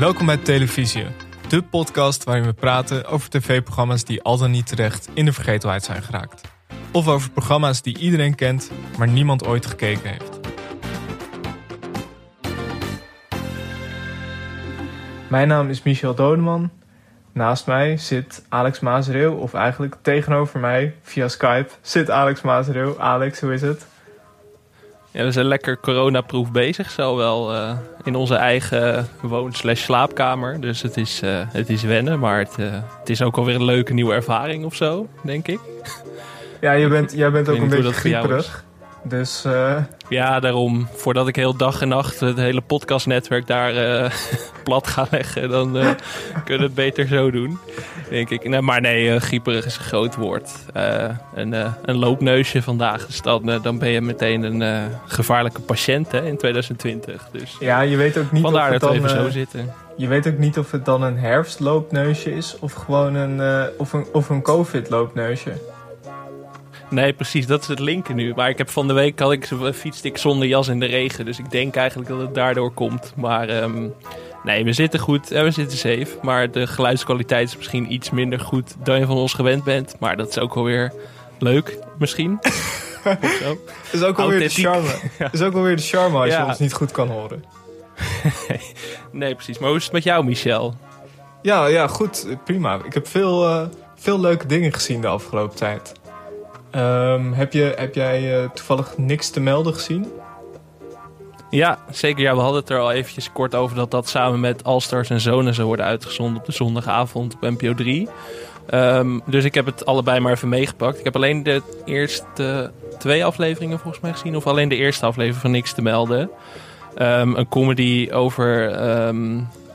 Welkom bij Televisie, de podcast waarin we praten over tv-programma's die al dan niet terecht in de vergetelheid zijn geraakt. Of over programma's die iedereen kent, maar niemand ooit gekeken heeft. Mijn naam is Michel Dodeman. Naast mij zit Alex Maasreel, of eigenlijk tegenover mij via Skype zit Alex Maasreel. Alex, hoe is het? Ja, we zijn lekker coronaproof bezig, zo wel uh, in onze eigen woon-slash-slaapkamer. Dus het is, uh, het is wennen, maar het, uh, het is ook alweer een leuke nieuwe ervaring of zo, denk ik. Ja, je bent, jij bent ook een beetje grieperig. Dus, uh... Ja, daarom. Voordat ik heel dag en nacht het hele podcastnetwerk daar uh, plat ga leggen, dan uh, kunnen we het beter zo doen. Denk ik. Nee, maar nee, grieperig is een groot woord. een, een loopneusje vandaag. Dus dan, dan ben je meteen een gevaarlijke patiënt hè, in 2020. Dus ja, je weet ook niet vandaar of het dat dan, we even zo zitten. Je weet ook niet of het dan een herfstloopneusje is of gewoon een, of een, of een covid-loopneusje. Nee, precies. Dat is het linker nu. Maar ik heb van de week had ik fietste ik zonder jas in de regen. Dus ik denk eigenlijk dat het daardoor komt. Maar um, nee, we zitten goed en we zitten safe. Maar de geluidskwaliteit is misschien iets minder goed dan je van ons gewend bent. Maar dat is ook alweer leuk, misschien. zo. is ook alweer de charme. ja. is ook alweer de charme als ja. je ons niet goed kan horen. nee, precies. Maar hoe is het met jou, Michel? Ja, ja goed. Prima. Ik heb veel, uh, veel leuke dingen gezien de afgelopen tijd. Um, heb, je, heb jij uh, toevallig niks te melden gezien? Ja, zeker. Ja, we hadden het er al eventjes kort over dat dat samen met Allstars en Zonen zou worden uitgezonden op de zondagavond op NPO 3. Um, dus ik heb het allebei maar even meegepakt. Ik heb alleen de eerste twee afleveringen volgens mij gezien, of alleen de eerste aflevering van Niks te melden. Um, een comedy over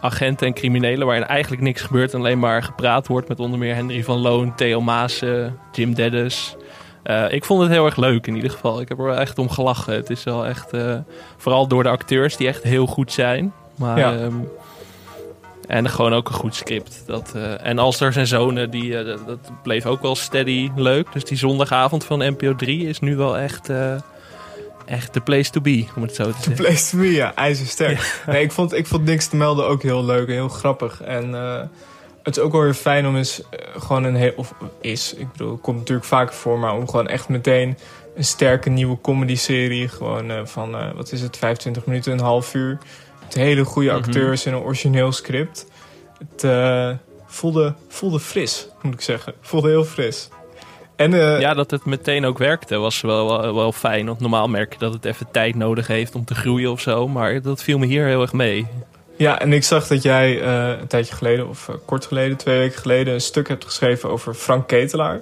agenten en criminelen waarin eigenlijk niks gebeurt en alleen maar gepraat wordt met onder meer Henry van Loon, Theo Maassen, Jim Dennis. Uh, ik vond het heel erg leuk in ieder geval. Ik heb er wel echt om gelachen. Het is wel echt, uh, vooral door de acteurs die echt heel goed zijn. Maar, ja. um, en gewoon ook een goed script. Dat, uh, en Alsters en Zonen, die, dat, dat, bleef ook wel steady leuk. Dus die zondagavond van NPO 3 is nu wel echt, echt de place to be, om het zo te zeggen. De place to be, ja. IJzersterk. Ja. Nee, ik vond, ik vond niks te melden ook heel leuk en heel grappig. En het is ook wel weer fijn om eens uh, gewoon een heel... Of is, ik bedoel, het komt natuurlijk vaker voor... maar om gewoon echt meteen een sterke nieuwe comedy-serie... gewoon uh, van, uh, wat is het, 25 minuten, een half uur... met hele goede acteurs mm -hmm. en een origineel script. Het voelde, voelde fris, moet ik zeggen. Voelde heel fris. En, ja, dat het meteen ook werkte was wel, wel, wel, fijn. Want normaal merk je dat het even tijd nodig heeft om te groeien of zo. Maar dat viel me hier heel erg mee. Ja, en ik zag dat jij uh, een tijdje geleden, of uh, kort geleden, twee weken geleden, een stuk hebt geschreven over Frank Ketelaar.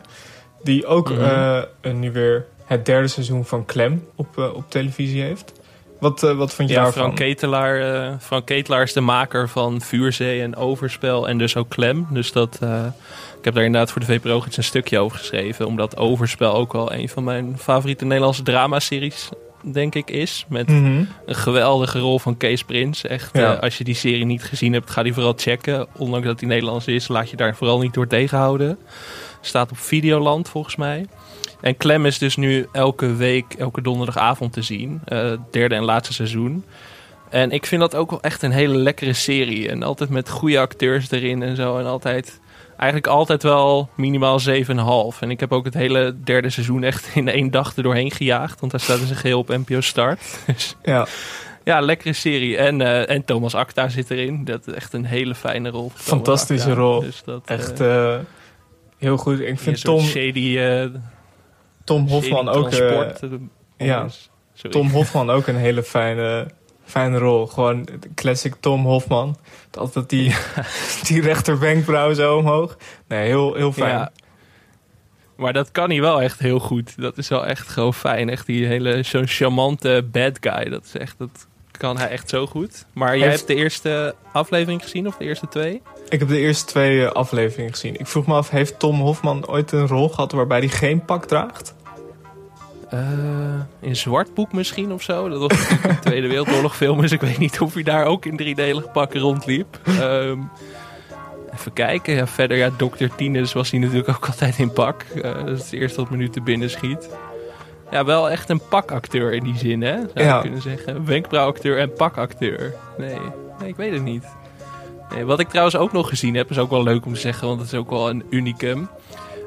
Die ook mm -hmm. uh, nu weer het derde seizoen van Clem op, op televisie heeft. Wat, wat vond je ja, daarvan? Frank Ketelaar, Frank Ketelaar is de maker van Vuurzee en Overspel en dus ook Clem. Dus dat, ik heb daar inderdaad voor de VPRO iets een stukje over geschreven. Omdat Overspel ook wel een van mijn favoriete Nederlandse dramaseries denk ik, is. Met mm -hmm. een geweldige rol van Kees Prins. Echt, ja. uh, als je die serie niet gezien hebt, ga die vooral checken. Ondanks dat die Nederlands is, laat je daar vooral niet door tegenhouden. Staat op Videoland, volgens mij. En Clem is dus nu elke week, elke donderdagavond te zien. Uh, derde en laatste seizoen. En ik vind dat ook wel echt een hele lekkere serie. En altijd met goede acteurs erin en zo. En altijd eigenlijk altijd wel minimaal 7,5. En ik heb ook het hele derde seizoen echt in één dag er doorheen gejaagd. Want daar staat dus een geheel op NPO Start. Dus, ja. ja, lekkere serie. En, uh, en Thomas Acta zit erin. Dat is echt een hele fijne rol. Fantastische Acta. rol. Dus dat, echt uh, heel goed. Ik vind Tom... Shady, uh, Tom Hofman ook... ja, Tom Hofman ook een hele fijne fijne rol. Gewoon classic Tom Hofman. Altijd die, die rechterwenkbrauw zo omhoog. Nee, heel, heel fijn. Ja. Maar dat kan hij wel echt heel goed. Dat is wel echt gewoon fijn. Echt die hele, zo'n charmante bad guy. Dat is echt, dat kan hij echt zo goed. Maar jij hebt de eerste aflevering gezien of de eerste twee? Ik heb de eerste twee afleveringen gezien. Ik vroeg me af, heeft Tom Hofman ooit een rol gehad waarbij hij geen pak draagt? Uh, in Zwartboek misschien of zo. Dat was een Tweede Wereldoorlog film. Dus ik weet niet of hij daar ook in driedelig pakken rondliep. Um, even kijken. Ja, verder, ja, Dr. Tines was hij natuurlijk ook altijd in pak. Uh, dat is het eerste wat me nu te binnen schiet. Ja, wel echt een pakacteur in die zin, hè? Zou ja. je kunnen zeggen. Wenkbrauwacteur en pakacteur. Nee, nee, ik weet het niet. wat ik trouwens ook nog gezien heb, is ook wel leuk om te zeggen, want het is ook wel een unicum.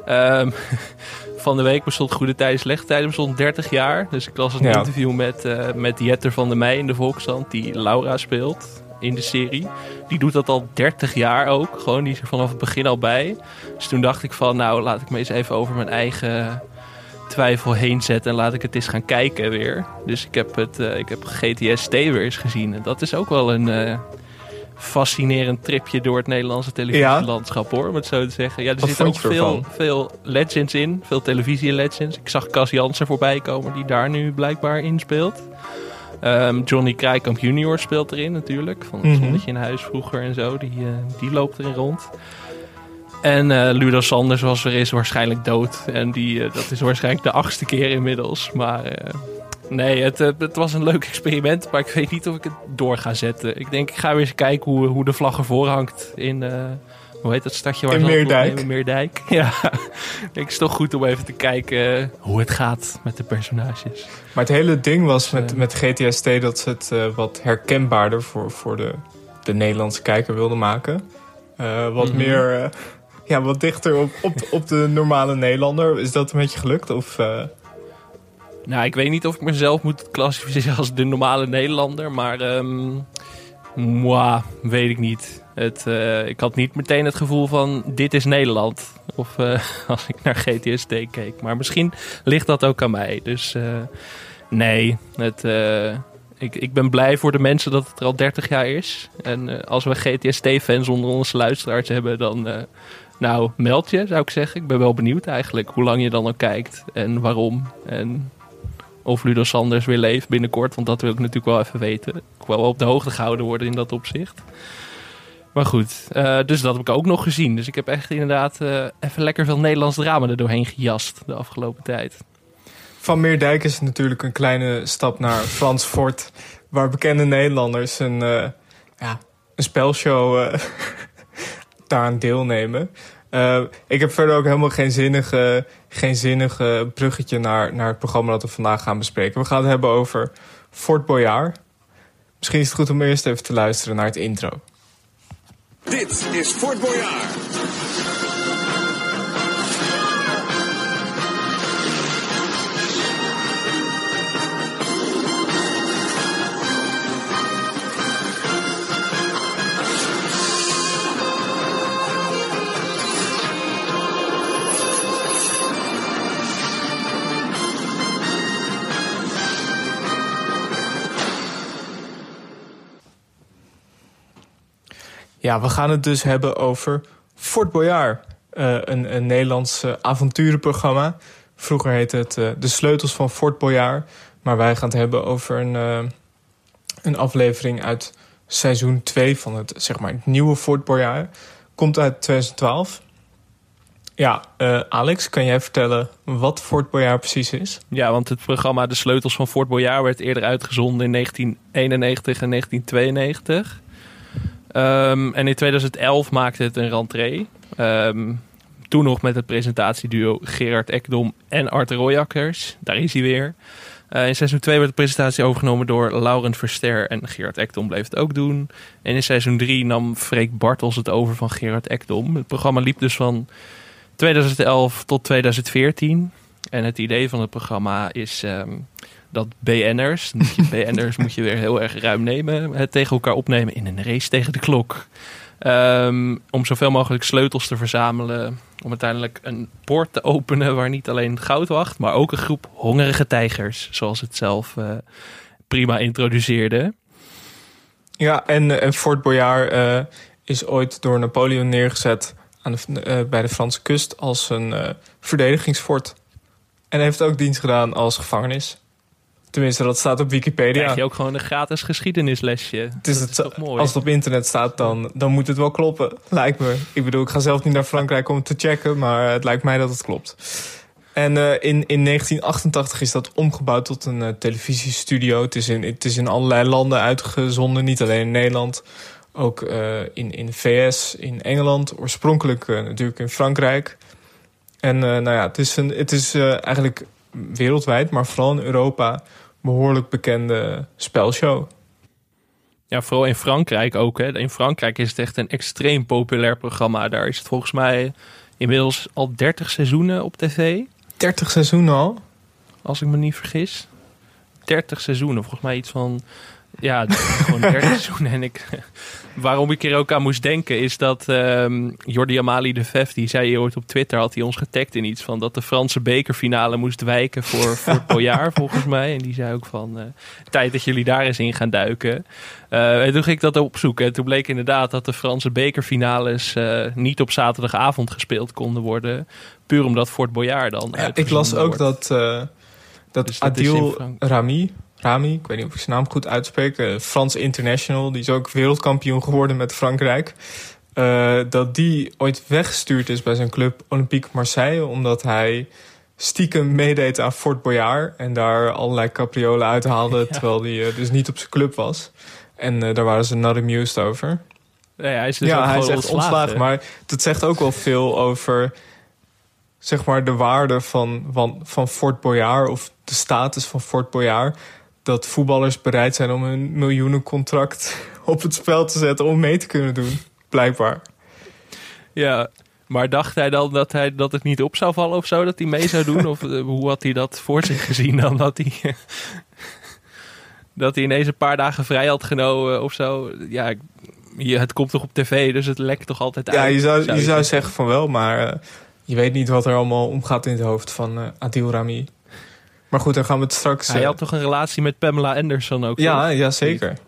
Um, van de week bestond Goede Tijden, Slechte Tijden bestond 30 jaar. Dus ik las een interview met, uh, met Jetter van der Meij in de Volksstand, die Laura speelt in de serie. Die doet dat al 30 jaar ook. Gewoon, die is er vanaf het begin al bij. Dus toen dacht ik van, nou, laat ik me eens even over mijn eigen twijfel heen zetten. En laat ik het eens gaan kijken weer. Dus ik heb, het, uh, ik heb GTST weer eens gezien. En dat is ook wel een uh, fascinerend tripje door het Nederlandse televisielandschap, hoor. Om het zo te zeggen. Ja, er zitten ook veel, veel legends in. Veel televisie-legends. Ik zag Cas Jansen voorbij komen, die daar nu blijkbaar in speelt. Um, Johnny Krijkamp junior speelt erin natuurlijk. Van het mm Zonnetje in Huis vroeger en zo. Die, uh, die loopt erin rond. En uh, Ludo Sanders was er is waarschijnlijk dood. En die, uh, dat is waarschijnlijk de achtste keer inmiddels. Maar nee, het, het was een leuk experiment. Maar ik weet niet of ik het door ga zetten. Ik denk, ik ga weer eens kijken hoe, hoe de vlag ervoor hangt in hoe heet dat stadje waar in Meerdijk. In Meerdijk. Ja, het is toch goed om even te kijken hoe het gaat met de personages. Maar het hele ding was met, met GTST dat ze het uh, wat herkenbaarder voor, voor de, de Nederlandse kijker wilden maken. Uh, wat mm meer, uh, ja, wat dichter op, op, op de normale Nederlander. Is dat een beetje gelukt? Of, Nou, ik weet niet of ik mezelf moet klassificeren als de normale Nederlander, maar um, moi, weet ik niet. Het, uh, ik had niet meteen het gevoel van dit is Nederland. Of uh, als ik naar GTSD keek. Maar misschien ligt dat ook aan mij. Dus uh, nee, het, ik, ik ben blij voor de mensen dat het er al 30 jaar is. En als we GTSD-fans onder onze luisteraars hebben, dan nou, meld je, zou ik zeggen. Ik ben wel benieuwd eigenlijk hoe lang je dan al kijkt en waarom. En of Ludo Sanders weer leeft binnenkort, want dat wil ik natuurlijk wel even weten. Ik wil wel op de hoogte gehouden worden in dat opzicht. Maar goed, uh, dus dat heb ik ook nog gezien. Dus ik heb echt inderdaad uh, even lekker veel Nederlands drama er doorheen gejast de afgelopen tijd. Van Meerdijk is natuurlijk een kleine stap naar Frans Fort, waar bekende Nederlanders een, uh, ja, een spelshow daaraan deelnemen. Ik heb verder ook helemaal geen zinnige, geen zinnige bruggetje naar, naar het programma dat we vandaag gaan bespreken. We gaan het hebben over Fort Boyard. Misschien is het goed om eerst even te luisteren naar het intro. Dit is Fort Boyard. Ja, we gaan het dus hebben over Fort Boyard. Uh, een, een Nederlands avonturenprogramma. Vroeger heette het uh, De Sleutels van Fort Boyard. Maar wij gaan het hebben over een, een aflevering uit seizoen 2 van het, zeg maar, het nieuwe Fort Boyard. Komt uit 2012. Ja, Alex, kan jij vertellen wat Fort Boyard precies is? Ja, want het programma De Sleutels van Fort Boyard werd eerder uitgezonden in 1991 en 1992. Um, en in 2011 maakte het een rentree. Um, toen nog met het presentatieduo Gerard Ekdom en Art Royakkers. Daar is hij weer. Uh, in seizoen 2 werd de presentatie overgenomen door Laurent Verster en Gerard Ekdom bleef het ook doen. En in seizoen 3 nam Freek Bartels het over van Gerard Ekdom. Het programma liep dus van 2011 tot 2014. En het idee van het programma is um, dat BN'ers, BN'ers moet je weer heel erg ruim nemen, het tegen elkaar opnemen in een race tegen de klok. Um, om zoveel mogelijk sleutels te verzamelen. Om uiteindelijk een poort te openen waar niet alleen goud wacht, maar ook een groep hongerige tijgers, zoals het zelf uh, prima introduceerde. Ja, en, en Fort Boyard uh, is ooit door Napoleon neergezet aan de, uh, bij de Franse kust als een verdedigingsfort. En heeft ook dienst gedaan als gevangenis. Tenminste, dat staat op Wikipedia. Krijg je ook gewoon een gratis geschiedenislesje. Het is, het, is mooi. Als het op internet staat, dan, dan moet het wel kloppen. Lijkt me. Ik bedoel, ik ga zelf niet naar Frankrijk om te checken, maar het lijkt mij dat het klopt. En uh, in, in 1988 is dat omgebouwd tot een uh, televisiestudio. Het is, in, het is in allerlei landen uitgezonden, niet alleen in Nederland. Ook uh, in, in de VS, in Engeland, oorspronkelijk natuurlijk in Frankrijk. En nou ja, het is, een, het is eigenlijk wereldwijd, maar vooral in Europa behoorlijk bekende spelshow. Ja, vooral in Frankrijk ook. Hè. In Frankrijk is het echt een extreem populair programma. Daar is het volgens mij inmiddels al 30 seizoenen op tv. 30 seizoenen al? Als ik me niet vergis. 30 seizoenen, volgens mij iets van ja, gewoon 30 seizoenen. En ik, waarom ik er ook aan moest denken is dat um, Jordi Amali de Vef, die zei ooit op Twitter, had hij ons getagd in iets van dat de Franse bekerfinale moest wijken voor, voor het bojaar, volgens mij. En die zei ook van, uh, tijd dat jullie daar eens in gaan duiken. Uh, en toen ging ik dat opzoeken. En toen bleek inderdaad dat de Franse bekerfinales uh, niet op zaterdagavond gespeeld konden worden. Puur omdat Fort Boyard dan. Ja, ik las ook wordt. dat, dat, dus dat Adil Rami, Rami, ik weet niet of ik zijn naam goed uitspreek, uh, Frans International, die is ook wereldkampioen geworden met Frankrijk. Uh, dat die ooit weggestuurd is bij zijn club Olympique Marseille, omdat hij stiekem meedeed aan Fort Boyard en daar allerlei capriolen uithaalde, terwijl hij uh, dus niet op zijn club was. En daar waren ze not amused over. Ja, hij is dus ja, hij is echt ontslagen. Maar dat zegt ook wel veel over zeg maar, de waarde van, van, van Fort Boyard of de status van Fort Boyard dat voetballers bereid zijn om een miljoenencontract op het spel te zetten om mee te kunnen doen. Blijkbaar. Ja, maar dacht hij dan dat, hij, dat het niet op zou vallen of zo? Dat hij mee zou doen? Of eh, hoe had hij dat voor zich gezien dan? Dat hij, dat hij ineens een paar dagen vrij had genomen of zo? Ja, het komt toch op tv, dus het lekt toch altijd uit? Ja, je zou, je zou zeggen van wel, maar uh, je weet niet wat er allemaal omgaat in het hoofd van uh, Adil Rami. Maar goed, dan gaan we het straks... Hij had eh, toch een relatie met Pamela Anderson ook? Ja, ja zeker.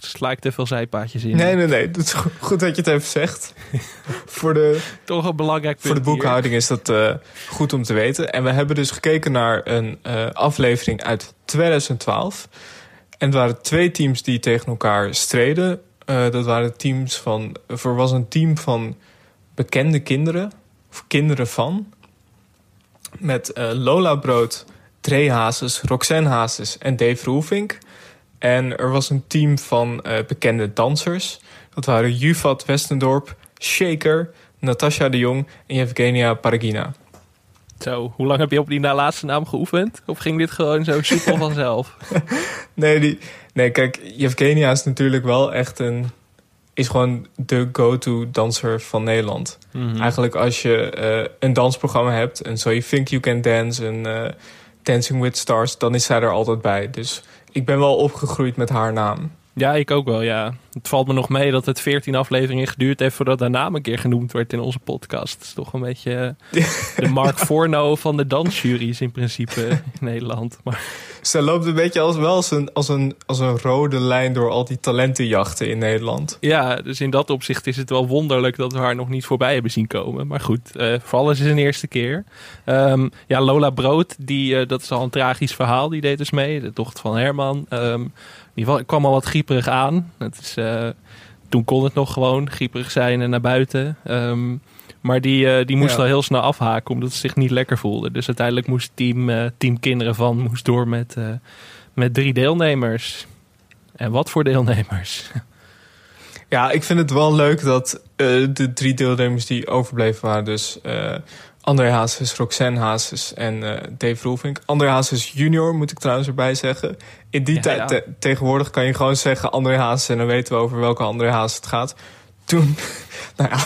Sla ik te veel zijpaadjes in? Nee, nee, nee. Het is goed dat je het even zegt. voor de, toch een belangrijk punt Voor de boekhouding is dat uh, goed om te weten. En we hebben dus gekeken naar een uh, aflevering uit 2012. En het waren twee teams die tegen elkaar streden. Uh, dat waren teams van... Er was een team van bekende kinderen. Of kinderen van. Met Lola Brood Trey Hazes, Roxanne Hazes en Dave Roelvink. En er was een team van uh, bekende dansers. Dat waren Juvat Westendorp, Shaker, Natasha de Jong en Evgenia Paragina. Zo, hoe lang heb je op die laatste naam geoefend? Of ging dit gewoon zo soepel vanzelf? nee, die, nee, kijk, Evgenia is natuurlijk wel echt een... is gewoon de go-to danser van Nederland. Mm -hmm. Eigenlijk als je uh, een dansprogramma hebt... en So You Think You Can Dance... en uh, Dancing with Stars, dan is zij er altijd bij. Dus ik ben wel opgegroeid met haar naam. Ja, ik ook wel, ja. Het valt me nog mee dat het 14 afleveringen geduurd heeft voordat haar naam een keer genoemd werd in onze podcast. Het is toch een beetje eh, de Mark Forno van de dansjuries in principe in Nederland. Maar... Ze loopt een beetje als wel als een, als, een, als een rode lijn door al die talentenjachten in Nederland. Ja, dus in dat opzicht is het wel wonderlijk dat we haar nog niet voorbij hebben zien komen. Maar goed, uh, voor alles is een eerste keer. Um, ja, Lola Brood, die, uh, dat is al een tragisch verhaal, die deed dus mee. De dochter van Herman. Um, ieder geval, ik kwam al wat grieperig aan. Het is, uh, toen kon het nog gewoon grieperig zijn en naar buiten. Um, maar die, uh, die moest ja. al heel snel afhaken omdat ze zich niet lekker voelde. Dus uiteindelijk moest team, uh, team Kinderen van moest door met, met drie deelnemers. En wat voor deelnemers? Ja, ik vind het wel leuk dat de drie deelnemers die overbleven waren, dus André Hazes, Roxanne Hazes en uh, Dave Roelvink. André Hazes junior, moet ik trouwens erbij zeggen. In die ja, tijd, ja. te tegenwoordig kan je gewoon zeggen André Hazes... en dan weten we over welke André Hazes het gaat. Toen, nou ja,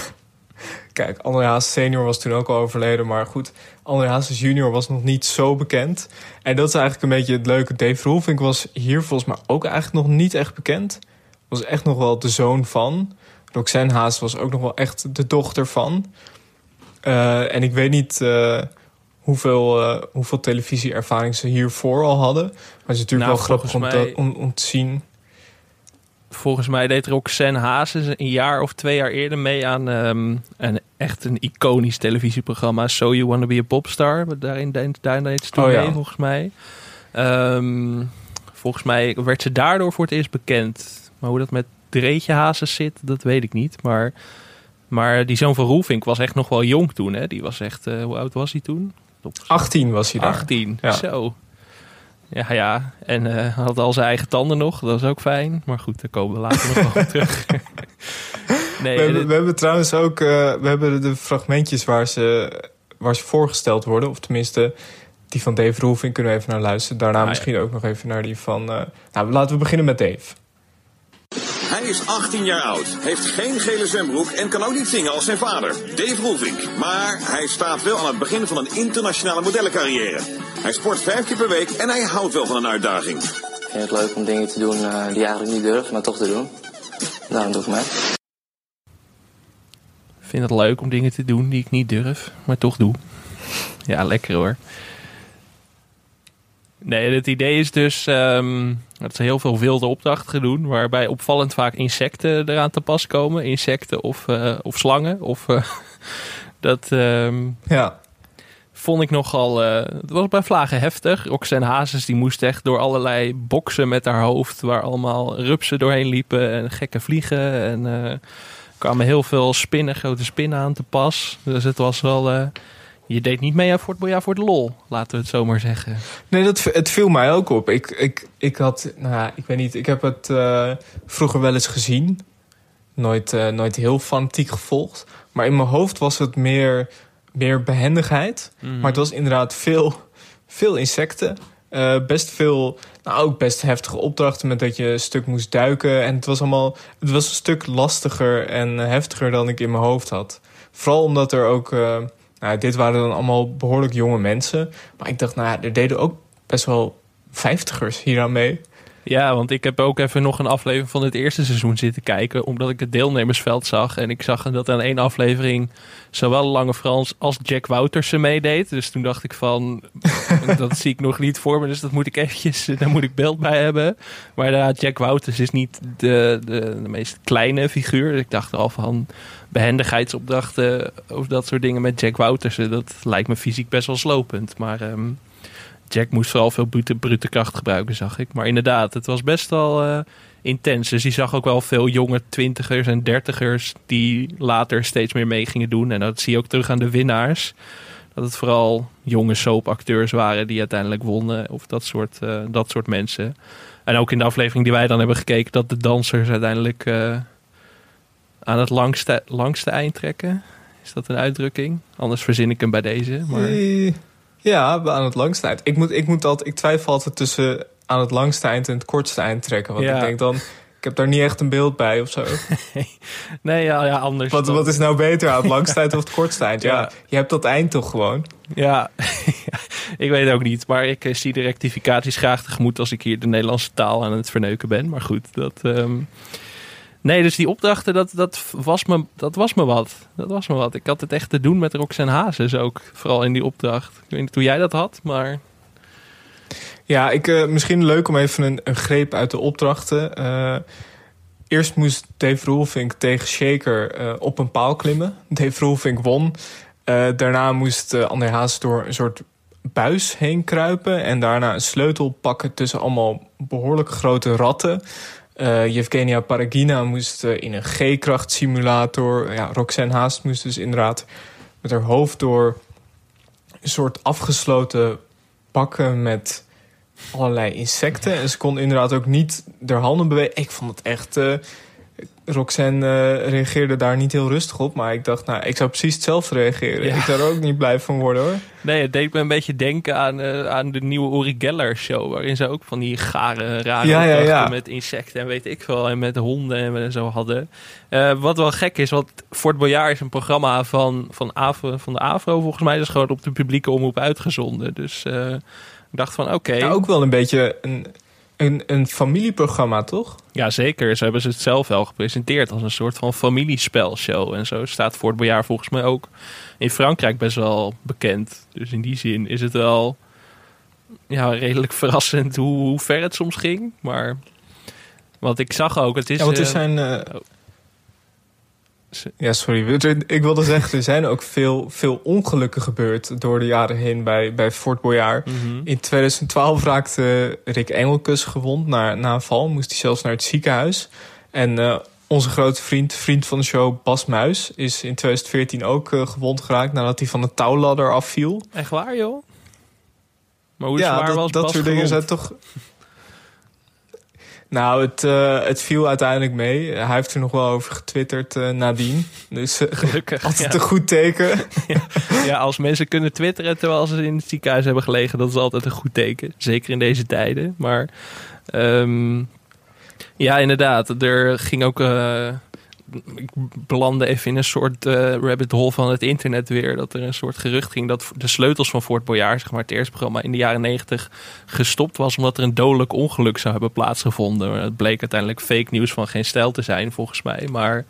kijk, André Hazes senior was toen ook al overleden... maar goed, André Hazes junior was nog niet zo bekend. En dat is eigenlijk een beetje het leuke. Dave Roelvink was hier volgens mij ook eigenlijk nog niet echt bekend. Was echt nog wel de zoon van. Roxanne Hazes was ook nog wel echt de dochter van... Uh, en ik weet niet uh, hoeveel, uh, hoeveel televisieervaring ze hiervoor al hadden. Maar het is natuurlijk nou, wel grappig om, mij, te, om, om, te zien. Volgens mij deed er ook Sen Hazes een jaar of twee jaar eerder mee aan um, een echt een iconisch televisieprogramma. So You Wanna Be a Popstar. Daarin, daarin deed ze toen oh, ja. mee, volgens mij. Um, volgens mij werd ze daardoor voor het eerst bekend. Maar hoe dat met Dreetje Hazes zit, dat weet ik niet. Maar maar die zoon van Roelvink was echt nog wel jong toen. Hè? Die was echt, uh, hoe oud was hij toen? 18 was hij daar. 18, ja. zo. Ja, ja. En uh, had al zijn eigen tanden nog. Dat was ook fijn. Maar goed, daar komen we later nog wel terug. nee, we, hebben, we hebben trouwens ook uh, we hebben de fragmentjes waar ze, waar ze voorgesteld worden. Of tenminste, die van Dave Roelvink kunnen we even naar luisteren. Daarna ah, misschien ook nog even naar die van... nou, laten we beginnen met Dave. Hij is 18 jaar oud, heeft geen gele zwembroek en kan ook niet zingen als zijn vader, Dave Roelvink. Maar hij staat wel aan het begin van een internationale modellencarrière. Hij sport vijf keer per week en hij houdt wel van een uitdaging. Ik vind het leuk om dingen te doen uh, die je eigenlijk niet durft, maar toch te doen. Daarom doe ik mee. Ik vind het leuk om dingen te doen die ik niet durf, maar toch doe. Ja, lekker hoor. Nee, het idee is dus um, dat ze heel veel wilde opdrachten doen, waarbij opvallend vaak insecten eraan te pas komen. Insecten of, uh, of slangen. Of, uh, dat um, ja. vond ik nogal. Uh, het was bij Vlagen heftig. Roxanne Hazes die moest echt door allerlei boksen met haar hoofd, waar allemaal rupsen doorheen liepen en gekke vliegen. En kwamen heel veel spinnen, grote spinnen aan te pas. Dus het was wel. Je deed niet mee aan Fort Boyard voor de lol, laten we het zo maar zeggen. Nee, dat, het viel mij ook op. Ik, ik, ik had, nou ja, ik weet niet, ik heb het uh, vroeger wel eens gezien. Nooit, uh, nooit heel fanatiek gevolgd. Maar in mijn hoofd was het meer, meer behendigheid. Mm. Maar het was inderdaad veel, veel insecten. Uh, best veel, nou ook best heftige opdrachten met dat je een stuk moest duiken. En het was allemaal, het was een stuk lastiger en heftiger dan ik in mijn hoofd had. Vooral omdat er ook nou, dit waren dan allemaal behoorlijk jonge mensen. Maar ik dacht, nou er deden ook best wel vijftigers hier aan mee. Ja, want ik heb ook even nog een aflevering van het eerste seizoen zitten kijken. Omdat ik het deelnemersveld zag. En ik zag dat aan één aflevering zowel Lange Frans als Jack Woutersen meedeed. Dus toen dacht ik van, dat zie ik nog niet voor me. Dus dat moet ik eventjes, daar moet ik beeld bij hebben. Maar inderdaad, Jack Wouters is niet de, de, de meest kleine figuur. Dus ik dacht al van behendigheidsopdrachten of dat soort dingen met Jack Woutersen. Dat lijkt me fysiek best wel slopend. Maar... Um, Jack moest vooral veel brute, brute kracht gebruiken, zag ik. Maar inderdaad, het was best wel uh, intens. Dus je zag ook wel veel jonge twintigers en dertigers die later steeds meer mee gingen doen. En dat zie je ook terug aan de winnaars. Dat het vooral jonge soapacteurs waren die uiteindelijk wonnen. Of dat soort, uh, dat soort mensen. En ook in de aflevering die wij dan hebben gekeken, dat de dansers uiteindelijk uh, aan het langste, langste eind trekken. Is dat een uitdrukking? Anders verzin ik hem bij deze. Maar... Ja, aan het langste eind. Ik, moet, ik, moet altijd, ik twijfel altijd tussen aan het langste eind en het kortste eind trekken. Want ja. ik denk dan, ik heb daar niet echt een beeld bij of zo. nee, ja, ja anders. Wat, wat is nou beter, aan het langste eind of het kortste eind? Ja. ja, je hebt dat eind toch gewoon? Ja, ik weet ook niet. Maar ik zie de rectificaties graag tegemoet als ik hier de Nederlandse taal aan het verneuken ben. Maar goed, dat... Um... Nee, dus die opdrachten, dat, dat, was me, dat was me wat. Dat was me wat. Ik had het echt te doen met Roxanne Hazes ook. Vooral in die opdracht. Ik weet niet hoe jij dat had, maar... Ja, ik, uh, misschien leuk om even een, een greep uit de opdrachten. Uh, eerst moest Dave Roelvink tegen Shaker uh, op een paal klimmen. Dave Roelvink won. daarna moest André Hazes door een soort buis heen kruipen... en daarna een sleutel pakken tussen allemaal behoorlijk grote ratten... Uh, Yevgenia Paragina moest uh, in een G-kracht simulator. Ja, Roxanne Haast moest dus inderdaad met haar hoofd door een soort afgesloten pakken met allerlei insecten. En ze kon inderdaad ook niet haar handen bewegen. Ik vond het echt. Roxanne uh, reageerde daar niet heel rustig op. Maar ik dacht, nou, ik zou precies hetzelfde reageren. Ja. Ik zou er ook niet blij van worden hoor. Nee, het deed me een beetje denken aan, uh, aan de nieuwe Uri Geller show. Waarin ze ook van die gare, rare ja, met insecten en weet ik veel. En met honden en zo hadden. Uh, wat wel gek is, want Fort Boyard is een programma van, van, Avro, van de AVRO volgens mij. Dat is gewoon op de publieke omroep uitgezonden. Dus ik dacht van, oké. Okay. Ook wel een beetje een een, een familieprogramma, toch? Ja, zeker. Ze hebben ze het zelf wel gepresenteerd als een soort van familiespelshow. En zo staat Fort Boyard volgens mij ook in Frankrijk best wel bekend. Dus in die zin is het wel ja, redelijk verrassend hoe, hoe ver het soms ging. Maar wat ik zag ook, het is... Ja, want er zijn... Uh, ja, sorry. Ik wilde zeggen, er zijn ook veel, veel ongelukken gebeurd door de jaren heen bij, bij Fort Boyard. Mm -hmm. In 2012 raakte Rick Engelkes gewond na, na een val. Moest hij zelfs naar het ziekenhuis. En uh, onze grote vriend, vriend van de show Bas Muis, is in 2014 ook uh, gewond geraakt nadat hij van de touwladder afviel. Echt waar, joh? Maar hoe ja, zwaar dat, was dat Bas soort dingen gewond? zijn toch. Nou, het, uh, het viel uiteindelijk mee. Hij heeft er nog wel over getwitterd uh, nadien. Dus uh, Gelukkig, altijd ja. een goed teken. ja. ja, als mensen kunnen twitteren terwijl ze in het ziekenhuis hebben gelegen, dat is altijd een goed teken. Zeker in deze tijden. Maar um, Ja, inderdaad. Er ging ook. Ik belandde even in een soort uh, rabbit hole van het internet weer. Dat er een soort gerucht ging dat de sleutels van Fort Boyard, zeg maar het eerste programma in de jaren negentig, gestopt was omdat er een dodelijk ongeluk zou hebben plaatsgevonden. Het bleek uiteindelijk fake nieuws van geen stijl te zijn, volgens mij. Maar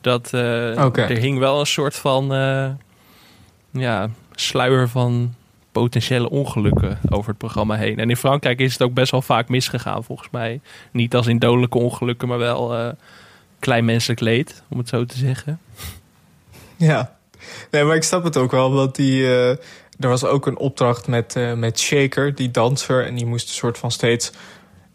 dat uh, er hing wel een soort van ja, sluier van potentiële ongelukken over het programma heen. En in Frankrijk is het ook best wel vaak misgegaan, volgens mij. Niet als in dodelijke ongelukken, maar wel klein menselijk leed, om het zo te zeggen. Ja, nee, maar ik snap het ook wel, want die, uh, er was ook een opdracht met, uh, met Shaker, die danser, en die moest een soort van steeds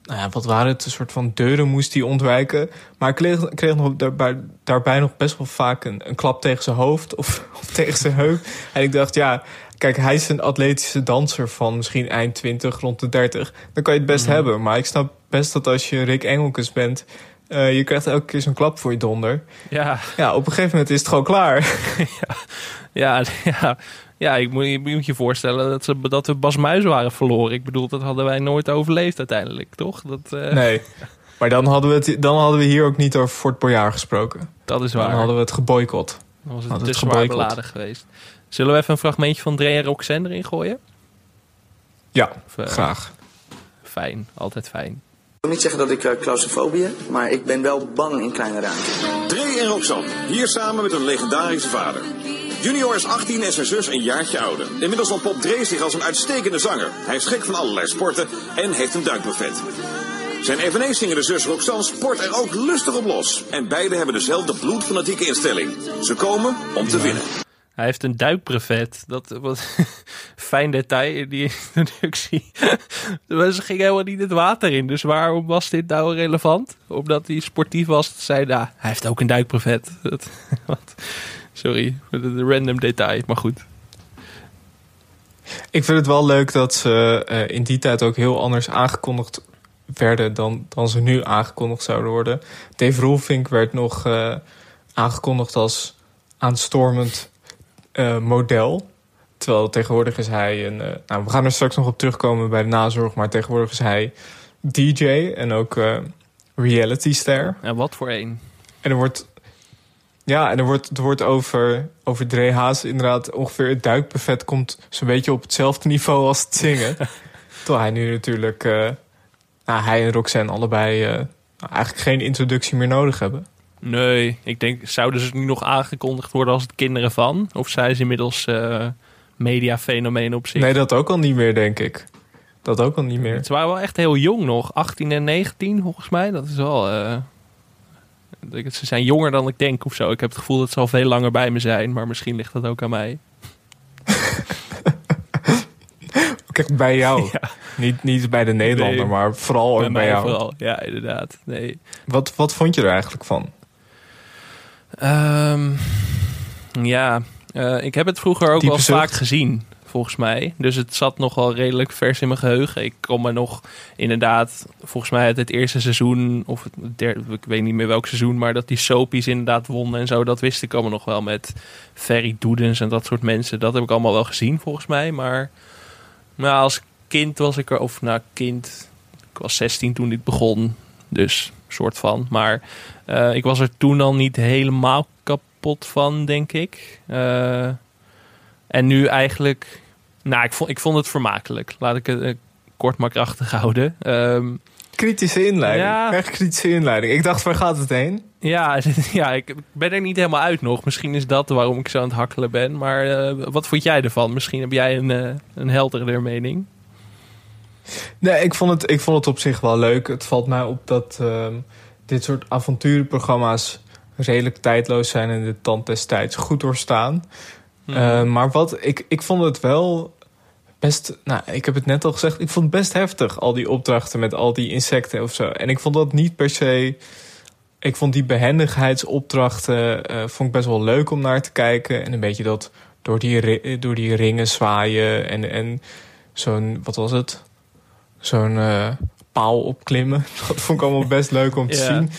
nou ja, wat waren het? Een soort van deuren moest hij ontwijken. Maar ik kreeg, kreeg nog daarbij, daarbij nog best wel vaak een, een klap tegen zijn hoofd of, of tegen zijn heup. En ik dacht, ja, Kijk, hij is een atletische danser van misschien eind 20, rond de 30. Dan kan je het best mhm. hebben. Maar ik snap best dat als je Rick Engelkes bent... Uh, je krijgt elke keer zo'n klap voor je donder. Ja. Ja, op een gegeven moment is het gewoon klaar. ja, ja, ja. ja ik, moet, ik moet je voorstellen dat, ze, dat we Bas Muis waren verloren. Ik bedoel, dat hadden wij nooit overleefd uiteindelijk, toch? Dat, uh... Nee. Maar dan hadden, we het, dan hadden we hier ook niet over Fort Boyard gesproken. Dat is waar. Dan hadden we het geboycott. Dan was het te zwaar beladen geweest. Zullen we even een fragmentje van Dre en Roxanne erin gooien? Ja, eh, graag. Fijn, altijd fijn. Ik wil niet zeggen dat ik uh, claustrofobie heb, maar ik ben wel bang in kleine ruimtes. Dre en Roxanne, hier samen met een legendarische vader. Junior is 18 en zijn zus een jaartje ouder. Inmiddels ontpopt Dre zich als een uitstekende zanger. Hij is gek van allerlei sporten en heeft een duikbuffet. Zijn eveneens zingende zus Roxanne sport er ook lustig op los. En beide hebben dezelfde bloedfanatieke instelling. Ze komen om te winnen. Hij heeft een duikbrevet. Dat was fijn detail in die introductie. Ze ging helemaal niet het water in. Dus waarom was dit nou relevant? Omdat hij sportief was. Zei, nou, hij heeft ook een duikbrevet. sorry, de random detail. Maar goed. Ik vind het wel leuk dat ze uh, in die tijd ook heel anders aangekondigd werden dan, dan ze nu aangekondigd zouden worden. Dave Rolfink werd nog uh, aangekondigd als aanstormend uh, model. Terwijl tegenwoordig is hij een. Uh, nou, we gaan er straks nog op terugkomen bij de nazorg, maar tegenwoordig is hij DJ en ook uh, reality ster. En wat voor een? En er wordt. Ja, en er wordt, er wordt over, over Dre Haas inderdaad ongeveer het duikbuffet komt zo'n beetje op hetzelfde niveau als het zingen. Terwijl hij nu natuurlijk, nou, hij en Roxanne allebei nou, eigenlijk geen introductie meer nodig hebben. Nee, ik denk, zouden ze nu nog aangekondigd worden als het kinderen van? Of zijn ze inmiddels uh, mediafenomeen op zich? Nee, dat ook al niet meer, denk ik. Dat ook al niet meer. Ze waren wel echt heel jong nog. 18 en 19 volgens mij. Dat is wel... Uh, ze zijn jonger dan ik denk of zo. Ik heb het gevoel dat ze al veel langer bij me zijn. Maar misschien ligt dat ook aan mij. Kijk, bij jou. Niet, niet bij de Nederlander, maar vooral bij, bij jou. Vooral. Ja, inderdaad. Nee. Wat, wat vond je er eigenlijk van? Um, ja, uh, ik heb het vroeger ook wel vaak gezien, volgens mij. Dus het zat nog wel redelijk vers in mijn geheugen. Ik kom me nog inderdaad, volgens mij uit het eerste seizoen, of het derde, ik weet niet meer welk seizoen, maar dat die soapies inderdaad wonnen en zo, dat wist ik allemaal nog wel met Ferry Doedens en dat soort mensen. Dat heb ik allemaal wel gezien, volgens mij. Maar nou, als kind was ik er, of nou, kind, ik was 16 toen dit begon. Dus soort van. Maar uh, ik was er toen al niet helemaal kapot van, denk ik. Uh, en nu eigenlijk... Nou, ik vond, ik vond het vermakelijk. Laat ik het uh, kort maar krachtig houden. Um, kritische inleiding. Ja. Echt kritische inleiding. Ik dacht, waar gaat het heen? Ja, ja, ik ben er niet helemaal uit nog. Misschien is dat waarom ik zo aan het hakkelen ben. Maar uh, wat vond jij ervan? Misschien heb jij een, uh, een helderder mening. Nee, ik vond, het, ik vond het op zich wel leuk. Het valt mij op dat uh, dit soort avonturenprogramma's redelijk tijdloos zijn en de tand destijds goed doorstaan. Mm. Uh, maar wat ik, ik vond het wel best, nou, ik heb het net al gezegd, ik vond het best heftig, al die opdrachten met al die insecten of zo. En ik vond dat niet per se. Ik vond die behendigheidsopdrachten uh, vond ik best wel leuk om naar te kijken. En een beetje dat door die, door die ringen zwaaien en, en zo'n, wat was het? Zo'n uh, paal opklimmen. Dat vond ik allemaal best leuk om te zien.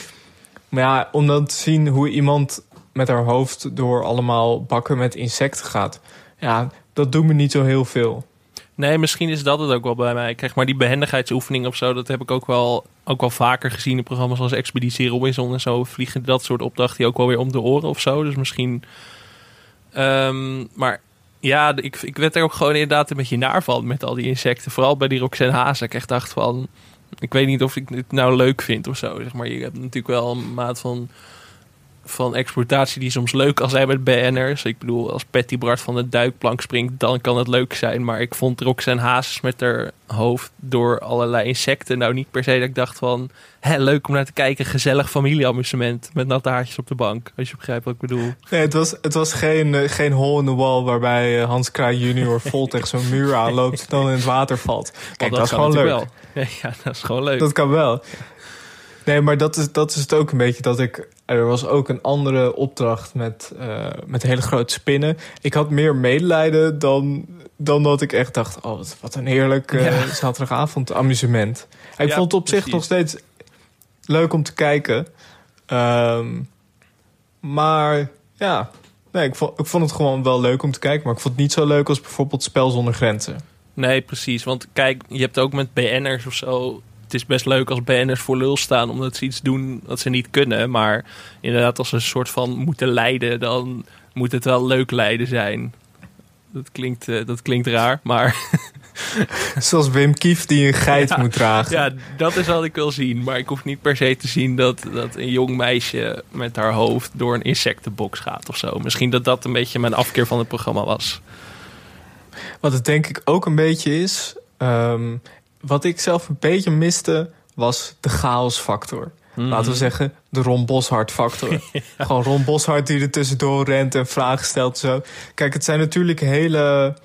Maar ja, om dan te zien hoe iemand met haar hoofd door allemaal bakken met insecten gaat. Ja, dat doet me niet zo heel veel. Nee, misschien is dat het ook wel bij mij. Kijk, maar die behendigheidsoefening of zo, dat heb ik ook wel, ook wel vaker gezien in programma's als Expeditie Robinson en zo. Vliegen dat soort opdrachten ook wel weer om de oren of zo. Dus misschien. Ehm, maar ja, ik, ik werd er ook gewoon inderdaad een beetje naar van met al die insecten. Vooral bij die Roxanne Haas. Ik echt dacht van. Ik weet niet of ik het nou leuk vind of zo. Zeg maar je hebt natuurlijk wel een maat van van exploitatie die soms leuk kan zijn met BN'ers. Ik bedoel, als Patty Bart van de duikplank springt, dan kan het leuk zijn. Maar ik vond Roxanne Hazes met haar hoofd door allerlei insecten nou niet per se dat ik dacht van... Hé, leuk om naar te kijken, gezellig familieamusement met natte haartjes op de bank. Als je begrijpt wat ik bedoel. Nee, het was, het was geen, uh, geen hole in the wall waarbij uh, Hans Kraai junior vol tegen zo'n muur aanloopt en dan in het water valt. Kijk, dat, dat, is gewoon leuk. Wel. Ja, dat is gewoon leuk. Dat kan wel. Nee, maar dat is, dat is het ook een beetje dat ik. Er was ook een andere opdracht met, uh, met hele grote spinnen. Ik had meer medelijden dan, dan dat ik echt dacht: oh, wat een heerlijk uh, ja. zaterdagavond amusement. Ik ja, vond het op precies. zich nog steeds leuk om te kijken. Um, maar ja, nee, ik, vond, ik vond het gewoon wel leuk om te kijken. Maar ik vond het niet zo leuk als bijvoorbeeld Spel zonder Grenzen. Nee, precies. Want kijk, je hebt ook met BN'ers of zo het is best leuk als BN'ers voor lul staan omdat ze iets doen dat ze niet kunnen. Maar inderdaad, als ze een soort van moeten leiden, dan moet het wel leuk leiden zijn. Dat klinkt, uh, dat klinkt raar, maar... Zoals Wim Kief die een geit ja, moet dragen. Ja, dat is wat ik wil zien. Maar ik hoef niet per se te zien dat, dat een jong meisje met haar hoofd door een insectenbox gaat of zo. Misschien dat dat een beetje mijn afkeer van het programma was. Wat het denk ik ook een beetje is. Um, wat ik zelf een beetje miste, was de chaosfactor. Mm. Laten we zeggen, de Ron Boshart factor. ja. Gewoon Ron Boshart die er tussendoor rent en vragen stelt. Zo. Kijk, het zijn natuurlijk hele...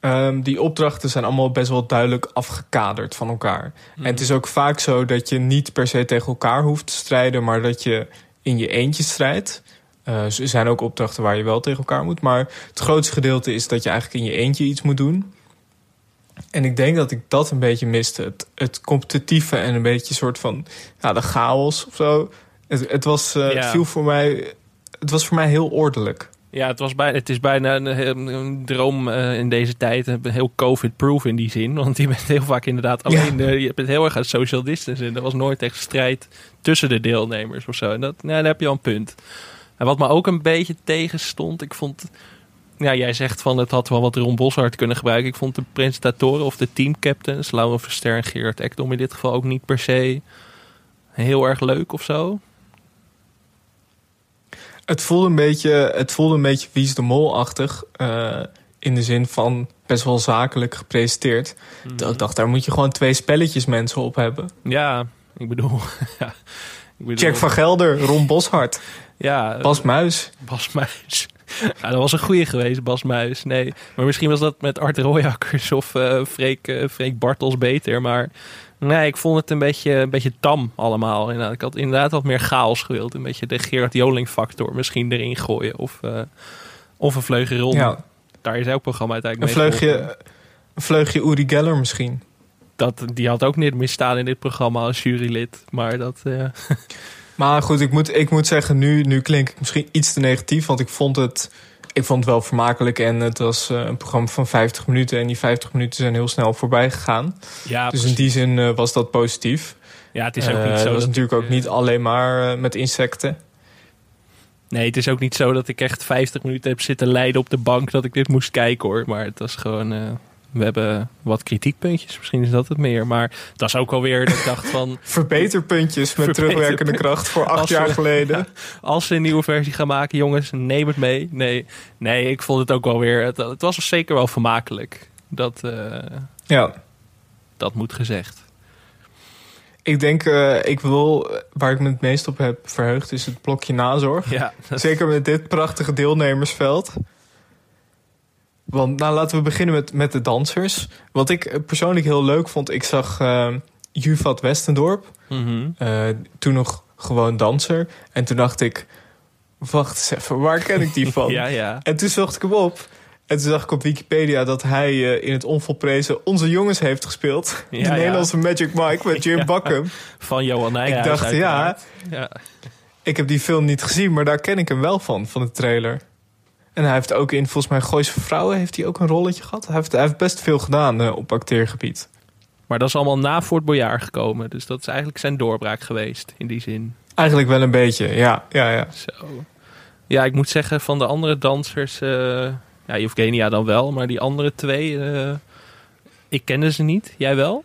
Um, die opdrachten zijn allemaal best wel duidelijk afgekaderd van elkaar. Mm. En het is ook vaak zo dat je niet per se tegen elkaar hoeft te strijden... maar dat je in je eentje strijdt. Uh, er zijn ook opdrachten waar je wel tegen elkaar moet. Maar het grootste gedeelte is dat je eigenlijk in je eentje iets moet doen. En ik denk dat ik dat een beetje miste. Het, het competitieve en een beetje soort van ja, de chaos of zo. Het, het was, uh, ja. viel voor mij, het was voor mij heel ordelijk. Ja, het, was bij, het is bijna een, een droom uh, in deze tijd. Heel COVID-proof in die zin. Want je bent heel vaak inderdaad alleen. Ja. Uh, je bent heel erg aan social distance. En er was nooit echt strijd tussen de deelnemers of zo. En dat, nou, daar heb je al een punt. En wat me ook een beetje tegenstond. Ik vond ja, jij zegt van het had wel wat Ron Boshart kunnen gebruiken. Ik vond de presentatoren of de teamcaptains, Laura Verster en Gerard Ekdom in dit geval ook niet per se heel erg leuk of zo. Het voelde een beetje, het voelde een beetje Wie is de Mol-achtig. Uh, in de zin van best wel zakelijk gepresenteerd. Mm -hmm. Ik dacht, daar moet je gewoon twee spelletjes mensen op hebben. Ja, ik bedoel... ja, ik bedoel... Jack van Gelder, Ron Boshart. ja, Bas Muis. Bas Muis. Ja, dat was een goede geweest, Bas Muis. Nee, maar misschien was dat met Art Royakkers of uh, Freek, uh, Freek Bartels beter. Maar nee, ik vond het een beetje, een beetje tam allemaal. Ik had inderdaad wat meer chaos gewild. Een beetje de Gerard Joling factor misschien erin gooien. Of, uh, of een vleugje rond. Ja. Daar is elk programma uiteindelijk een vleugje, Een vleugje Uri Geller misschien. Dat, die had ook niet misstaan in dit programma als jurylid. Maar dat... Maar goed, ik moet, ik moet zeggen, nu, nu klink ik misschien iets te negatief. Want ik vond het, ik vond het wel vermakelijk. En het was uh, een programma van 50 minuten. En die 50 minuten zijn heel snel voorbij gegaan. Ja, dus in die zin uh, was dat positief. Ja, het is ook niet uh, zo. Het was natuurlijk ook niet alleen maar met insecten. Nee, het is ook niet zo dat ik echt 50 minuten heb zitten lijden op de bank dat ik dit moest kijken hoor. Maar het was gewoon we hebben wat kritiekpuntjes, misschien is dat het meer. Maar dat is ook alweer dat ik dacht van... Verbeterpuntjes met terugwerkende kracht voor acht jaar geleden. Ja, als ze een nieuwe versie gaan maken, jongens, neem het mee. Nee, nee ik vond het ook wel weer... Het, het was zeker wel vermakelijk. Dat, uh, ja. dat moet gezegd. Ik denk, uh, ik wil, waar ik me het meest op heb verheugd, is het blokje nazorg. Ja, Zeker met dit prachtige deelnemersveld. Want nou, laten we beginnen met, met de dansers. Wat ik persoonlijk heel leuk vond, ik zag uh, Juvat Westendorp. Mm -hmm. uh, toen nog gewoon danser. En toen dacht ik, wacht eens even, waar ken ik die van? ja, ja. En toen zocht ik hem op. En toen zag ik op Wikipedia dat hij uh, in het onvolprezen Onze Jongens heeft gespeeld. Ja, de Nederlandse Magic Mike met Jim ja. Van Johan Nijhuis. Ik dacht, ja, ja, ik heb die film niet gezien, maar daar ken ik hem wel van, van de trailer. En hij heeft ook in, volgens mij, Gooise Vrouwen heeft hij ook een rolletje gehad. Hij heeft, hij heeft best veel gedaan eh, op acteergebied. Maar dat is allemaal na Fort Boyard gekomen. Dus dat is eigenlijk zijn doorbraak geweest, in die zin. Eigenlijk wel een beetje, ja. ja, ja. Zo. Ja, ik moet zeggen, van de andere dansers... eh ja, Evgenia dan wel, maar die andere twee... eh, ik kende ze niet. Jij wel?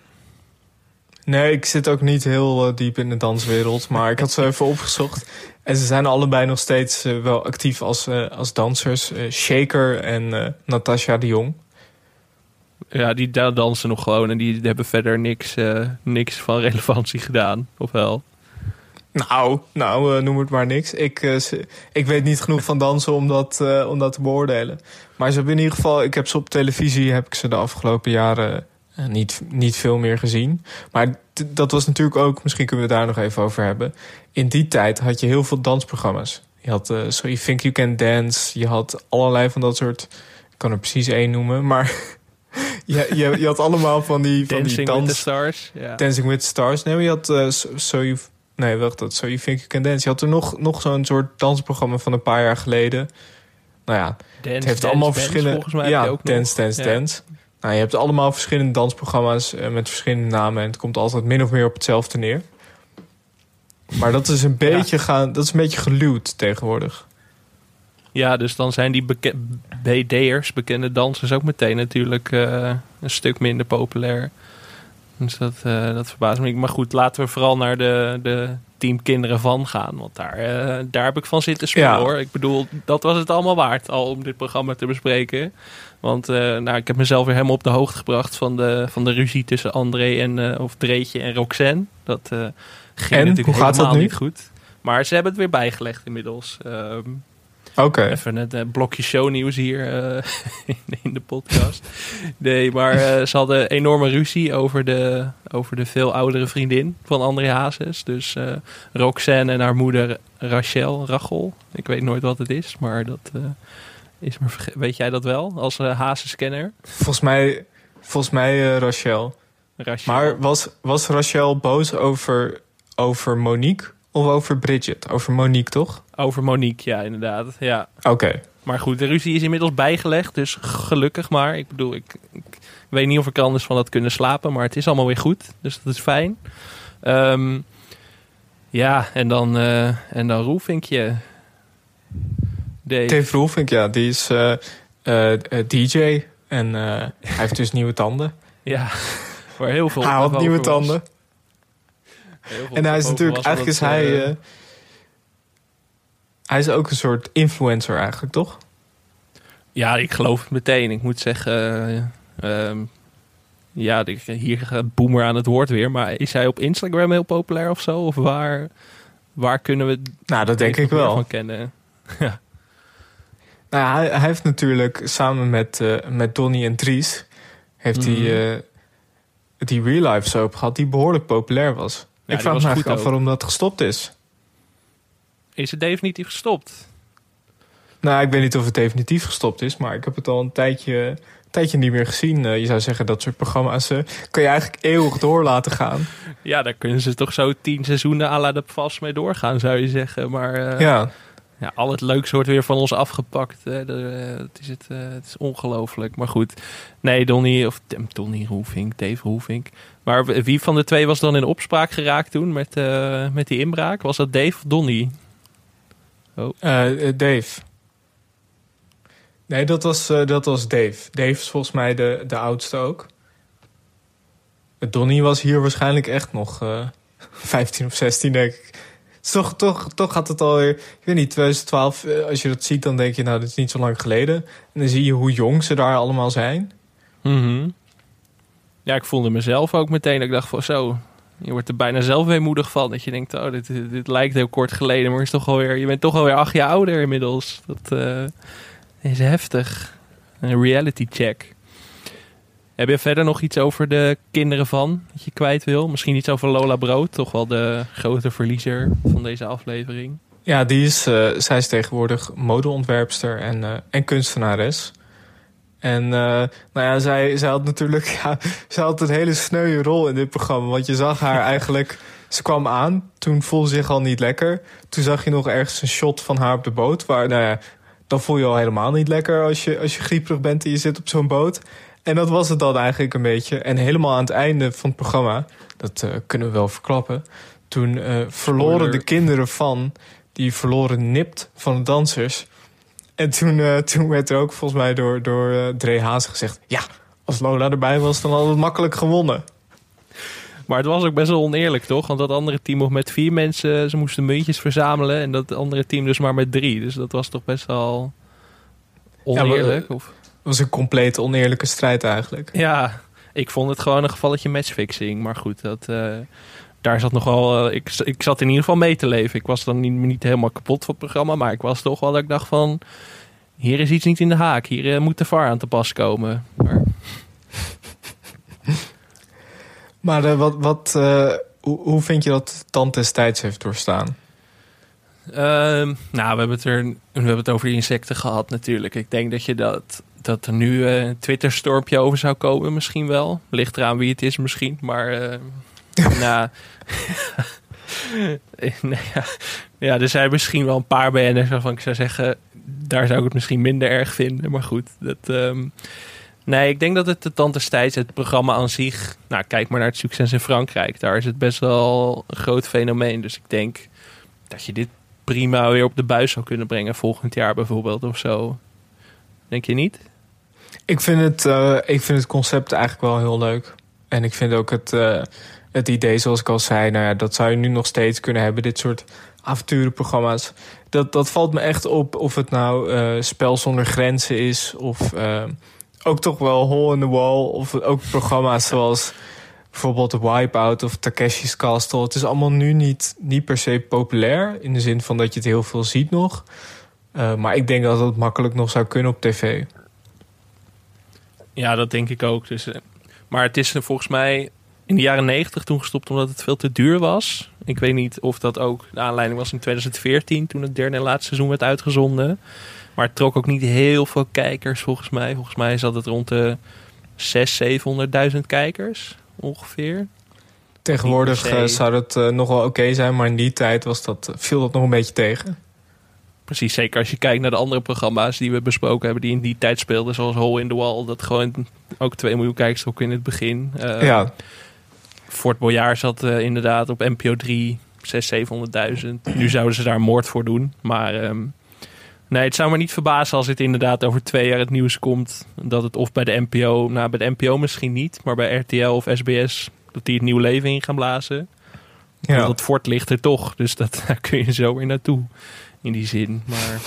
Nee, ik zit ook niet heel eh, diep in de danswereld. Maar ik had ze even opgezocht. En ze zijn allebei nog steeds eh, wel actief als, eh, als dansers. Shaker en Natasha de Jong. Ja, die daar dansen nog gewoon en die hebben verder niks, niks van relevantie gedaan. Of wel? Nou, nou noem het maar niks. Ik, ik weet niet genoeg van dansen om dat, om dat te beoordelen. Maar ze hebben in ieder geval, ik heb ze op televisie, heb ik ze de afgelopen jaren niet, niet veel meer gezien. Maar dat was natuurlijk ook, misschien kunnen we het daar nog even over hebben. In die tijd had je heel veel dansprogramma's. Je had eh So You Think You Can Dance. Je had allerlei van dat soort, ik kan er precies één noemen. Maar je, je, je had allemaal van die, van die Dancing with the dans... Stars. Dancing with the Stars. Nee, je had uh, so, You... Nee, wacht, dat So You Think You Can Dance. Je had er nog, nog zo'n soort dansprogramma van een paar jaar geleden. Nou ja, Dance, het heeft Dance, allemaal verschillende... Ja, Dance, nog. Dance, Ja. Dance. Nou, je hebt allemaal verschillende dansprogramma's eh, met verschillende namen. En het komt altijd min of meer op hetzelfde neer. Maar dat is een beetje, gaan, dat is een beetje geluwd tegenwoordig. Ja, dus dan zijn die beke- BD'ers, bekende dansers, ook meteen natuurlijk eh, een stuk minder populair. Dus dat, eh, dat verbaast me niet. Maar goed, laten we vooral naar de, de team Kinderen van gaan. Want daar, daar heb ik van zitten spelen Ja. hoor. Ik bedoel, dat was het allemaal waard al om dit programma te bespreken. Want eh, nou, ik heb mezelf weer helemaal op de hoogte gebracht van de, van de ruzie tussen André en, eh, of Dreetje en Roxanne. Dat eh, ging En? natuurlijk Hoe gaat dat helemaal nu? niet goed. Maar ze hebben het weer bijgelegd inmiddels. Ehm, Oké. Even het eh, blokje shownieuws hier in, de podcast. Nee, maar ze hadden enorme ruzie over de, over de veel oudere vriendin van André Hazes. Dus Roxanne en haar moeder Rachel, Rachel. Ik weet nooit wat het is, maar dat is verge- Weet jij dat wel, als uh, Hazes-kenner? Volgens mij, volgens mij eh, Rachel. Rachel. Maar was, was Rachel boos over, over Monique of over Bridget? Over Monique, toch? Over Monique, ja, inderdaad. Ja. Oké. Maar goed, de ruzie is inmiddels bijgelegd, dus gelukkig maar. Ik bedoel, ik, ik weet niet of ik er anders van had kunnen slapen, maar het is allemaal weer goed. Dus dat is fijn. Ehm, ja, en dan, eh en dan Roelvinkje. Dave. Dave Roelvink, ja, die is eh, eh, eh, DJ. En hij heeft dus nieuwe tanden. Ja, waar heel veel hij had nieuwe tanden. En hij is natuurlijk, eigenlijk is hij... hij is ook een soort influencer eigenlijk, toch? Ja, ik geloof het meteen. Ik moet zeggen, ehm, ja, hier gaat Boomer aan het woord weer. Maar is hij op Instagram heel populair of zo? Of waar, waar kunnen we Nou, dat denk ik wel. van kennen? Nou, ja, hij, hij heeft natuurlijk samen met, eh, met Donnie en Dries... heeft Mhm. hij eh, die real life soap gehad die behoorlijk populair was. ik vraag me eigenlijk af waarom dat gestopt is. Is het definitief gestopt? Nou, ik weet niet of het definitief gestopt is, maar ik heb het al een tijdje, een tijdje niet meer gezien. Eh, je zou zeggen, dat soort programma's kan je eigenlijk eeuwig door laten gaan. Ja, daar kunnen ze toch zo tien seizoenen à la de vast mee doorgaan, zou je zeggen. Maar ja. Ja, al het leuks wordt weer van ons afgepakt. Eh, het, is het, eh, het is ongelooflijk. Maar goed, nee, Donnie, of Donnie Roelvink, Dave Roelvink. Maar wie van de twee was dan in opspraak geraakt toen met, eh, met die inbraak? Was dat Dave of Donnie? Eh, eh, Dave. Nee, dat was, dat was Dave. Dave is volgens mij de, de oudste ook. Donnie was hier waarschijnlijk echt nog eh 15 of 16, denk ik. Toch, toch, toch gaat het alweer... Ik weet niet, 2012, eh, als je dat ziet, dan denk je... nou, dit is niet zo lang geleden. En dan zie je hoe jong ze daar allemaal zijn. Mhm. Ja, ik voelde mezelf ook meteen. Ik dacht van zo, je wordt er bijna zelf weemoedig van. Dat je denkt, oh, dit, dit, dit lijkt heel kort geleden, maar is toch alweer, je bent toch alweer acht jaar ouder inmiddels. Dat eh, is heftig. Een reality check. Heb je verder nog iets over de kinderen van dat je kwijt wil? Misschien iets over Lola Brood, toch wel de grote verliezer van deze aflevering. Ja, die is, eh, zij is tegenwoordig modeontwerpster en, eh, en kunstenares. En eh, nou ja, zij, zij had natuurlijk ja, zij had een hele sneuwe rol in dit programma. Want je zag haar eigenlijk... Ze kwam aan, toen voelde ze zich al niet lekker. Toen zag je nog ergens een shot van haar op de boot... waar nou ja, dan voel je al helemaal niet lekker als je, als je grieperig bent en je zit op zo'n boot. En dat was het dan eigenlijk een beetje. En helemaal aan het einde van het programma, dat uh, kunnen we wel verklappen. Toen uh, verloren de kinderen van, die verloren nipt van de dansers. En toen, uh, toen werd er ook volgens mij door, door Dre Haas gezegd... ja, als Lola erbij was, dan hadden we het makkelijk gewonnen. Maar het was ook best wel oneerlijk, toch? Want dat andere team nog met vier mensen... ze moesten muntjes verzamelen... en dat andere team dus maar met drie. Dus dat was toch best wel oneerlijk? Ja, of? Het was een compleet oneerlijke strijd eigenlijk. Ja, ik vond het gewoon een gevalletje matchfixing. Maar goed, dat... Uh, daar zat nog wel. Uh, ik, ik zat in ieder geval mee te leven. Ik was dan niet, niet helemaal kapot van het programma. Maar ik was toch wel dat ik dacht van. Hier is iets niet in de haak. Hier uh, moet de VAR aan te pas komen. Maar, maar wat, wat, hoe, hoe vind je dat Tand destijds heeft doorstaan? Ehm, nou, we hebben, het er, we hebben het over die insecten gehad natuurlijk. Ik denk dat je dat, dat er nu een Twitter-stormpje over zou komen. Misschien wel. Ligt eraan wie het is misschien. Maar nou, ja. ja, er zijn misschien wel een paar BN'ers waarvan ik zou zeggen... daar zou ik het misschien minder erg vinden. Maar goed, dat... Um, nee, ik denk dat het de tand destijds, het programma aan zich... Nou, kijk maar naar het succes in Frankrijk. Daar is het best wel een groot fenomeen. Dus ik denk dat je dit prima weer op de buis zou kunnen brengen... volgend jaar bijvoorbeeld of zo. Denk je niet? Ik vind het, uh, ik vind het concept eigenlijk wel heel leuk. En ik vind ook het... Uh het idee, zoals ik al zei, nou ja, dat zou je nu nog steeds kunnen hebben, dit soort avonturenprogramma's. Dat, dat valt me echt op of het nou uh, Spel zonder grenzen is, of ook toch wel Hole in the Wall, of ook programma's zoals bijvoorbeeld Wipeout of Takeshi's Castle. Het is allemaal nu niet, niet per se populair, in de zin van dat je het heel veel ziet nog. Maar ik denk dat het makkelijk nog zou kunnen op tv. Ja, dat denk ik ook. Dus, maar het is volgens mij in de jaren 90 toen gestopt omdat het veel te duur was. Ik weet niet of dat ook de aanleiding was in 2014 toen het derde en laatste seizoen werd uitgezonden. Maar het trok ook niet heel veel kijkers volgens mij. Volgens mij zat het rond de 600.000, 700.000 kijkers ongeveer. Tegenwoordig uh, zou het uh, nog wel oké okay zijn, maar in die tijd was dat, viel dat nog een beetje tegen. Precies, zeker als je kijkt naar de andere programma's die we besproken hebben, die in die tijd speelden, zoals Hole in the Wall, dat gewoon ook 2 miljoen kijkers ook in het begin. Uh, ja. Fort Boyard zat uh, inderdaad op NPO 3, 600.000, 700.000. Nu zouden ze daar moord voor doen. Maar um, nee, het zou me niet verbazen als het inderdaad over twee jaar het nieuws komt. Dat het of bij de NPO, nou bij de NPO misschien niet, maar bij RTL of SBS, dat die het nieuw leven in gaan blazen. Ja. Het fort ligt er toch, dus dat, daar kun je zo weer naartoe in die zin. Maar...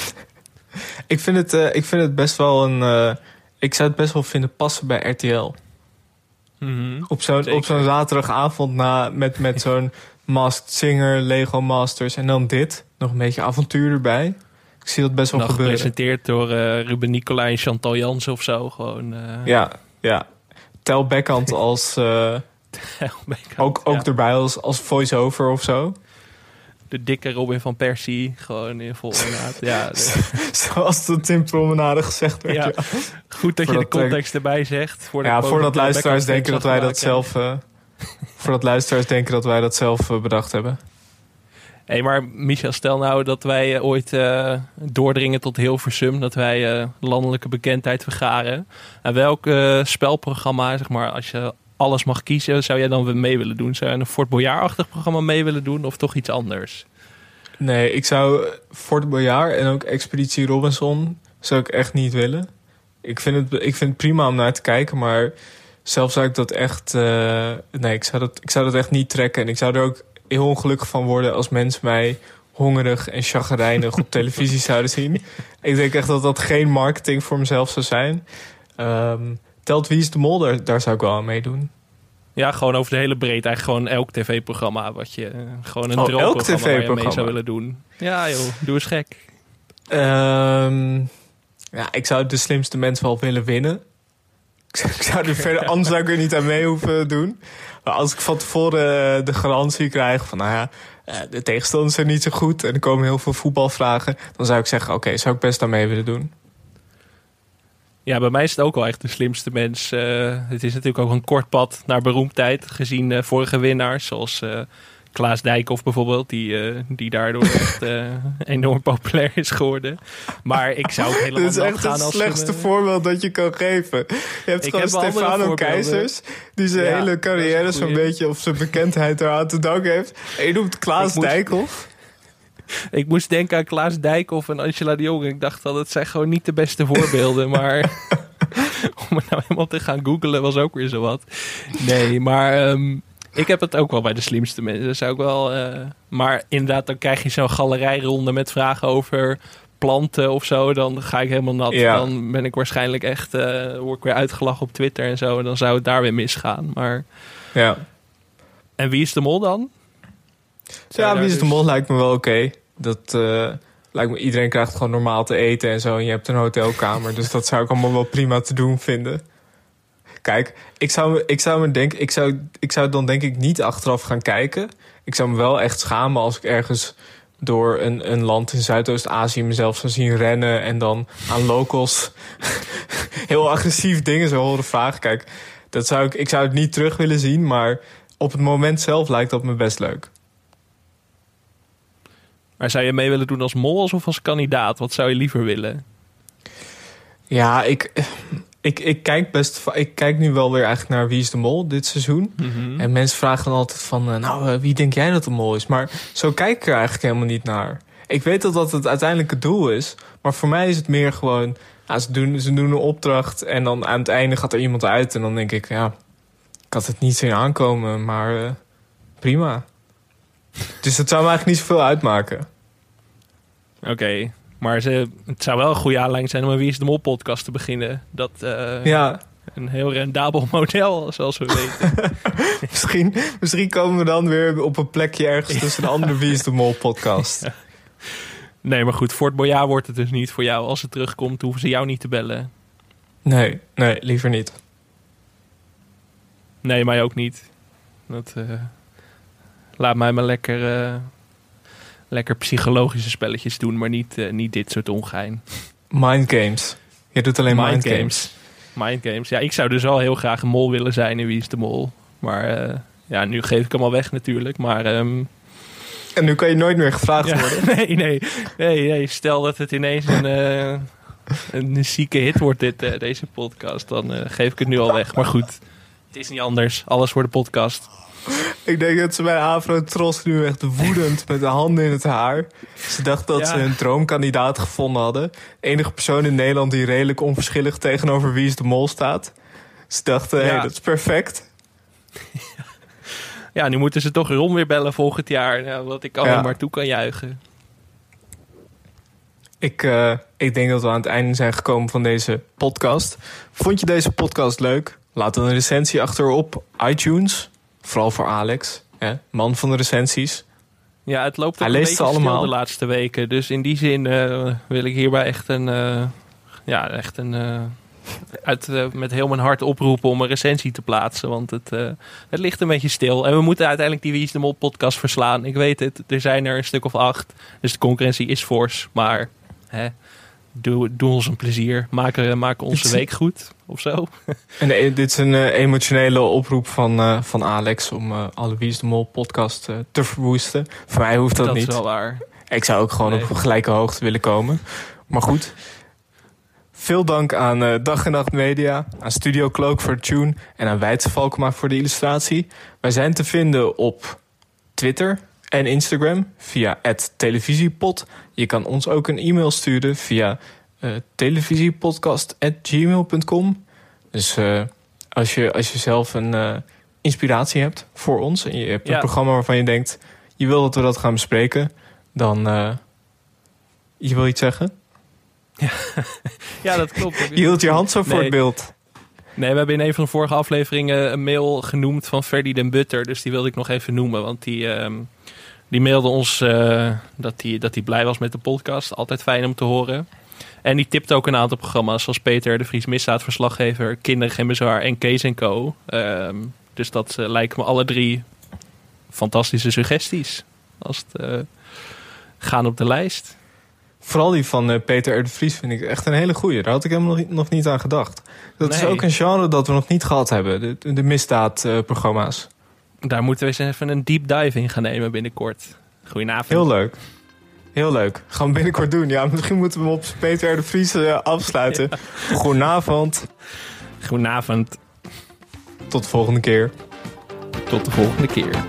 ik, vind het, uh, ik vind het best wel een. Uh, ik zou het best wel vinden passen bij RTL. Op zo'n op zo'n zaterdagavond na, met, met zo'n Masked Singer, Lego Masters en dan dit. Nog een beetje avontuur erbij. Ik zie dat best wel Nog gebeuren. gepresenteerd door uh, Ruben Nicolai en Chantal Jansen of zo. Gewoon. Ja, ja. Tel Beckhand als... Ook ook ja. erbij als, als voice-over of zo. De dikke Robin van Persie. Gewoon in vol inderdaad. ja, Zoals de Tim Promenade gezegd werd. Ja. Goed dat je de context erbij zegt. Voor ja, voordat luisteraars denken dat wij dat zelf... Uh, voordat luisteraars denken dat wij dat zelf uh, bedacht hebben. Hé, hey, maar Michel, stel nou dat wij uh, ooit doordringen tot Hilversum. Dat wij landelijke bekendheid vergaren. En welk spelprogramma, zeg maar, als je alles mag kiezen, zou jij dan mee willen doen? Zou je een Fort Boyard-achtig programma mee willen doen of toch iets anders? Nee, ik zou Fort Boyard en ook Expeditie Robinson zou ik echt niet willen. Ik vind het, ik vind het prima om naar te kijken, maar zelf zou ik dat echt... Uh, nee, ik zou dat, ik zou dat echt niet trekken. En ik zou er ook heel ongelukkig van worden als mensen mij hongerig en chagrijnig op televisie zouden zien. Ik denk echt dat dat geen marketing voor mezelf zou zijn. Um, Telt Wie is de Mol, daar, daar zou ik wel aan meedoen. Ja, gewoon over de hele breedte. Eigenlijk gewoon elk tv-programma wat je... Gewoon een oh, droomprogramma waar je mee zou willen doen. Ja joh, doe eens gek. Um, ja, ik zou de slimste mensen wel willen winnen. Ik zou er verder, anders zou ik er niet aan mee hoeven doen. Maar als ik van tevoren de garantie krijg van, nou ja, de tegenstanders zijn niet zo goed en er komen heel veel voetbalvragen, dan zou ik zeggen, oké, okay, zou ik best aan mee willen doen. Ja, bij mij is het ook wel echt de slimste mens. Uh, het is natuurlijk ook een kort pad naar beroemdheid. Gezien uh, vorige winnaars zoals uh, Klaas Dijkhoff bijvoorbeeld, die, eh, die daardoor echt eh, enorm populair is geworden. Maar ik zou ook helemaal Dit is echt gaan het als slechtste een, eh, voorbeeld dat je kan geven. Je hebt gewoon heb Stefano. Keizers... die zijn Ja, hele carrière zo'n beetje... of zijn bekendheid eraan te danken heeft. En je noemt Klaas Dijkhoff. Ik moest denken aan Klaas Dijkhoff en Angela de Jong. Ik dacht dat het zijn gewoon niet de beste voorbeelden. maar om het nou helemaal te gaan googlen was ook weer zo wat. Nee, maar ehm, ik heb het ook wel bij de slimste mensen. Dat zou ik wel, eh, maar inderdaad, dan krijg je zo'n galerijronde met vragen over planten of zo. Dan ga ik helemaal nat. Ja. Dan ben ik waarschijnlijk echt, eh word ik weer uitgelachen op Twitter en zo. En dan zou het daar weer misgaan. Maar, Ja. en wie is de mol dan? Ja, Wie is de dus- Mol lijkt me wel oké. Dat eh, lijkt me, iedereen krijgt gewoon normaal te eten en zo. En je hebt een hotelkamer. dus dat zou ik allemaal wel prima te doen vinden. Kijk, ik zou, ik zou me denken, ik zou, ik zou dan denk ik niet achteraf gaan kijken. Ik zou me wel echt schamen als ik ergens door een, een land in Zuidoost-Azië mezelf zou zien rennen en dan aan locals heel agressief dingen zou horen vragen. Kijk, dat zou ik, ik zou het niet terug willen zien, maar op het moment zelf lijkt dat me best leuk. Maar zou je mee willen doen als mol of als kandidaat? Wat zou je liever willen? Ja, ik, ik, ik kijk best. Ik kijk nu wel weer eigenlijk naar Wie is de Mol dit seizoen. En mensen vragen dan altijd van, eh, nou, eh, wie denk jij dat de mol is? Maar zo kijk ik er eigenlijk helemaal niet naar. Ik weet dat dat het uiteindelijke doel is. Maar voor mij is het meer gewoon, ja, ze, doen, ze doen een opdracht en dan aan het einde gaat er iemand uit. En dan denk ik, ja, ik had het niet zien aankomen, maar eh, prima. Dus het zou me eigenlijk niet zoveel uitmaken. Oké, maar ze, het zou wel een goede aanleiding zijn om een Wie is de Mol podcast te beginnen. Dat eh, Ja, een heel rendabel model, zoals we weten. misschien, misschien komen we dan weer op een plekje ergens tussen de andere Wie is de Mol podcast. nee, maar goed, Fort Boyard wordt het dus niet voor jou. Als het terugkomt, hoeven ze jou niet te bellen. Nee, nee, liever niet. Nee, mij ook niet. Dat, eh, laat mij maar lekker, eh, lekker psychologische spelletjes doen, maar niet, eh, niet dit soort ongein. Mind games. Je doet alleen mind, games. Mind games. Ja, ik zou dus wel heel graag een mol willen zijn in Wie is de Mol. Maar eh, ja, nu geef ik hem al weg natuurlijk. Maar ehm, En nu kan je nooit meer gevraagd ja, worden. nee, nee, nee, nee. Stel dat het ineens een, eh, een zieke hit wordt, dit, deze podcast. Dan geef ik het nu al weg. Maar goed, het is niet anders. Alles voor de podcast. Ik denk dat ze bij Afro Tros nu echt woedend met de handen in het haar. Ze dacht dat Ja. ze een droomkandidaat gevonden hadden. De enige persoon in Nederland die redelijk onverschillig tegenover Wie is de Mol staat. Ze dachten, hé, Ja. dat is perfect. Ja, nu moeten ze toch Ron weer bellen volgend jaar. Nou, wat ik alleen Ja. maar toe kan juichen. Ik, eh, ik denk dat we aan het einde zijn gekomen van deze podcast. Vond je deze podcast leuk? Laat een recensie achter op iTunes. Vooral voor Alex, hè, man van de recensies. Ja, het loopt Hij een leest beetje stil de laatste weken. Dus in die zin eh, wil ik hierbij echt een... eh, ja, echt een... eh, uit, met heel mijn hart oproepen om een recensie te plaatsen. Want het, het ligt een beetje stil. En we moeten uiteindelijk die Wie is de Mol podcast verslaan. Ik weet het, er zijn er een stuk of acht. Dus de concurrentie is fors. Maar hè, doe, doe ons een plezier. Maak, er- maak onze week goed. Of zo. En eh, dit is een eh, emotionele oproep van, eh, van Alex om eh, alle Wie is de Mol podcast eh, te verwoesten. Voor mij hoeft dat, Dat, niet. is wel waar. Ik zou ook gewoon Nee. op gelijke hoogte willen komen. Maar goed. Veel dank aan eh, Dag en Nacht Media, aan Studio Cloak voor tune en aan Weidse Valkema voor de illustratie. Wij zijn te vinden op Twitter en Instagram via televisiepod. Je kan ons ook een e-mail sturen via eh televisiepodcast.gmail.com. Dus eh, als, je, als je zelf een eh, inspiratie hebt voor ons en je hebt een Ja. programma waarvan je denkt, je wil dat we dat gaan bespreken, dan je wil iets zeggen? Ja, dat klopt. Je hield je hand zo voor Nee. het beeld. Nee, we hebben in een van de vorige afleveringen een mail genoemd van Ferdy den Butter. Dus die wilde ik nog even noemen. Want die, ehm, die mailde ons eh, dat hij dat die blij was met de podcast. Altijd fijn om te horen. En die tipte ook een aantal programma's zoals Peter de Vries Misdaadverslaggever, Kinderen Geen Bezwaar en Kees Co. Ehm, dus dat eh, lijken me alle drie fantastische suggesties. Als het eh, gaan op de lijst. Vooral die van Peter R. de Vries vind ik echt een hele goeie. Daar had ik helemaal nog, nog niet aan gedacht. Dat is ook een genre dat we nog niet gehad hebben. De, de misdaadprogramma's. Daar moeten we eens even een deep dive in gaan nemen binnenkort. Goedenavond. Heel leuk. Heel leuk. Gaan we binnenkort doen. Ja, misschien moeten we hem op Peter de Vries eh, afsluiten. Goedenavond. Goedenavond. Tot de volgende keer. Tot de volgende keer.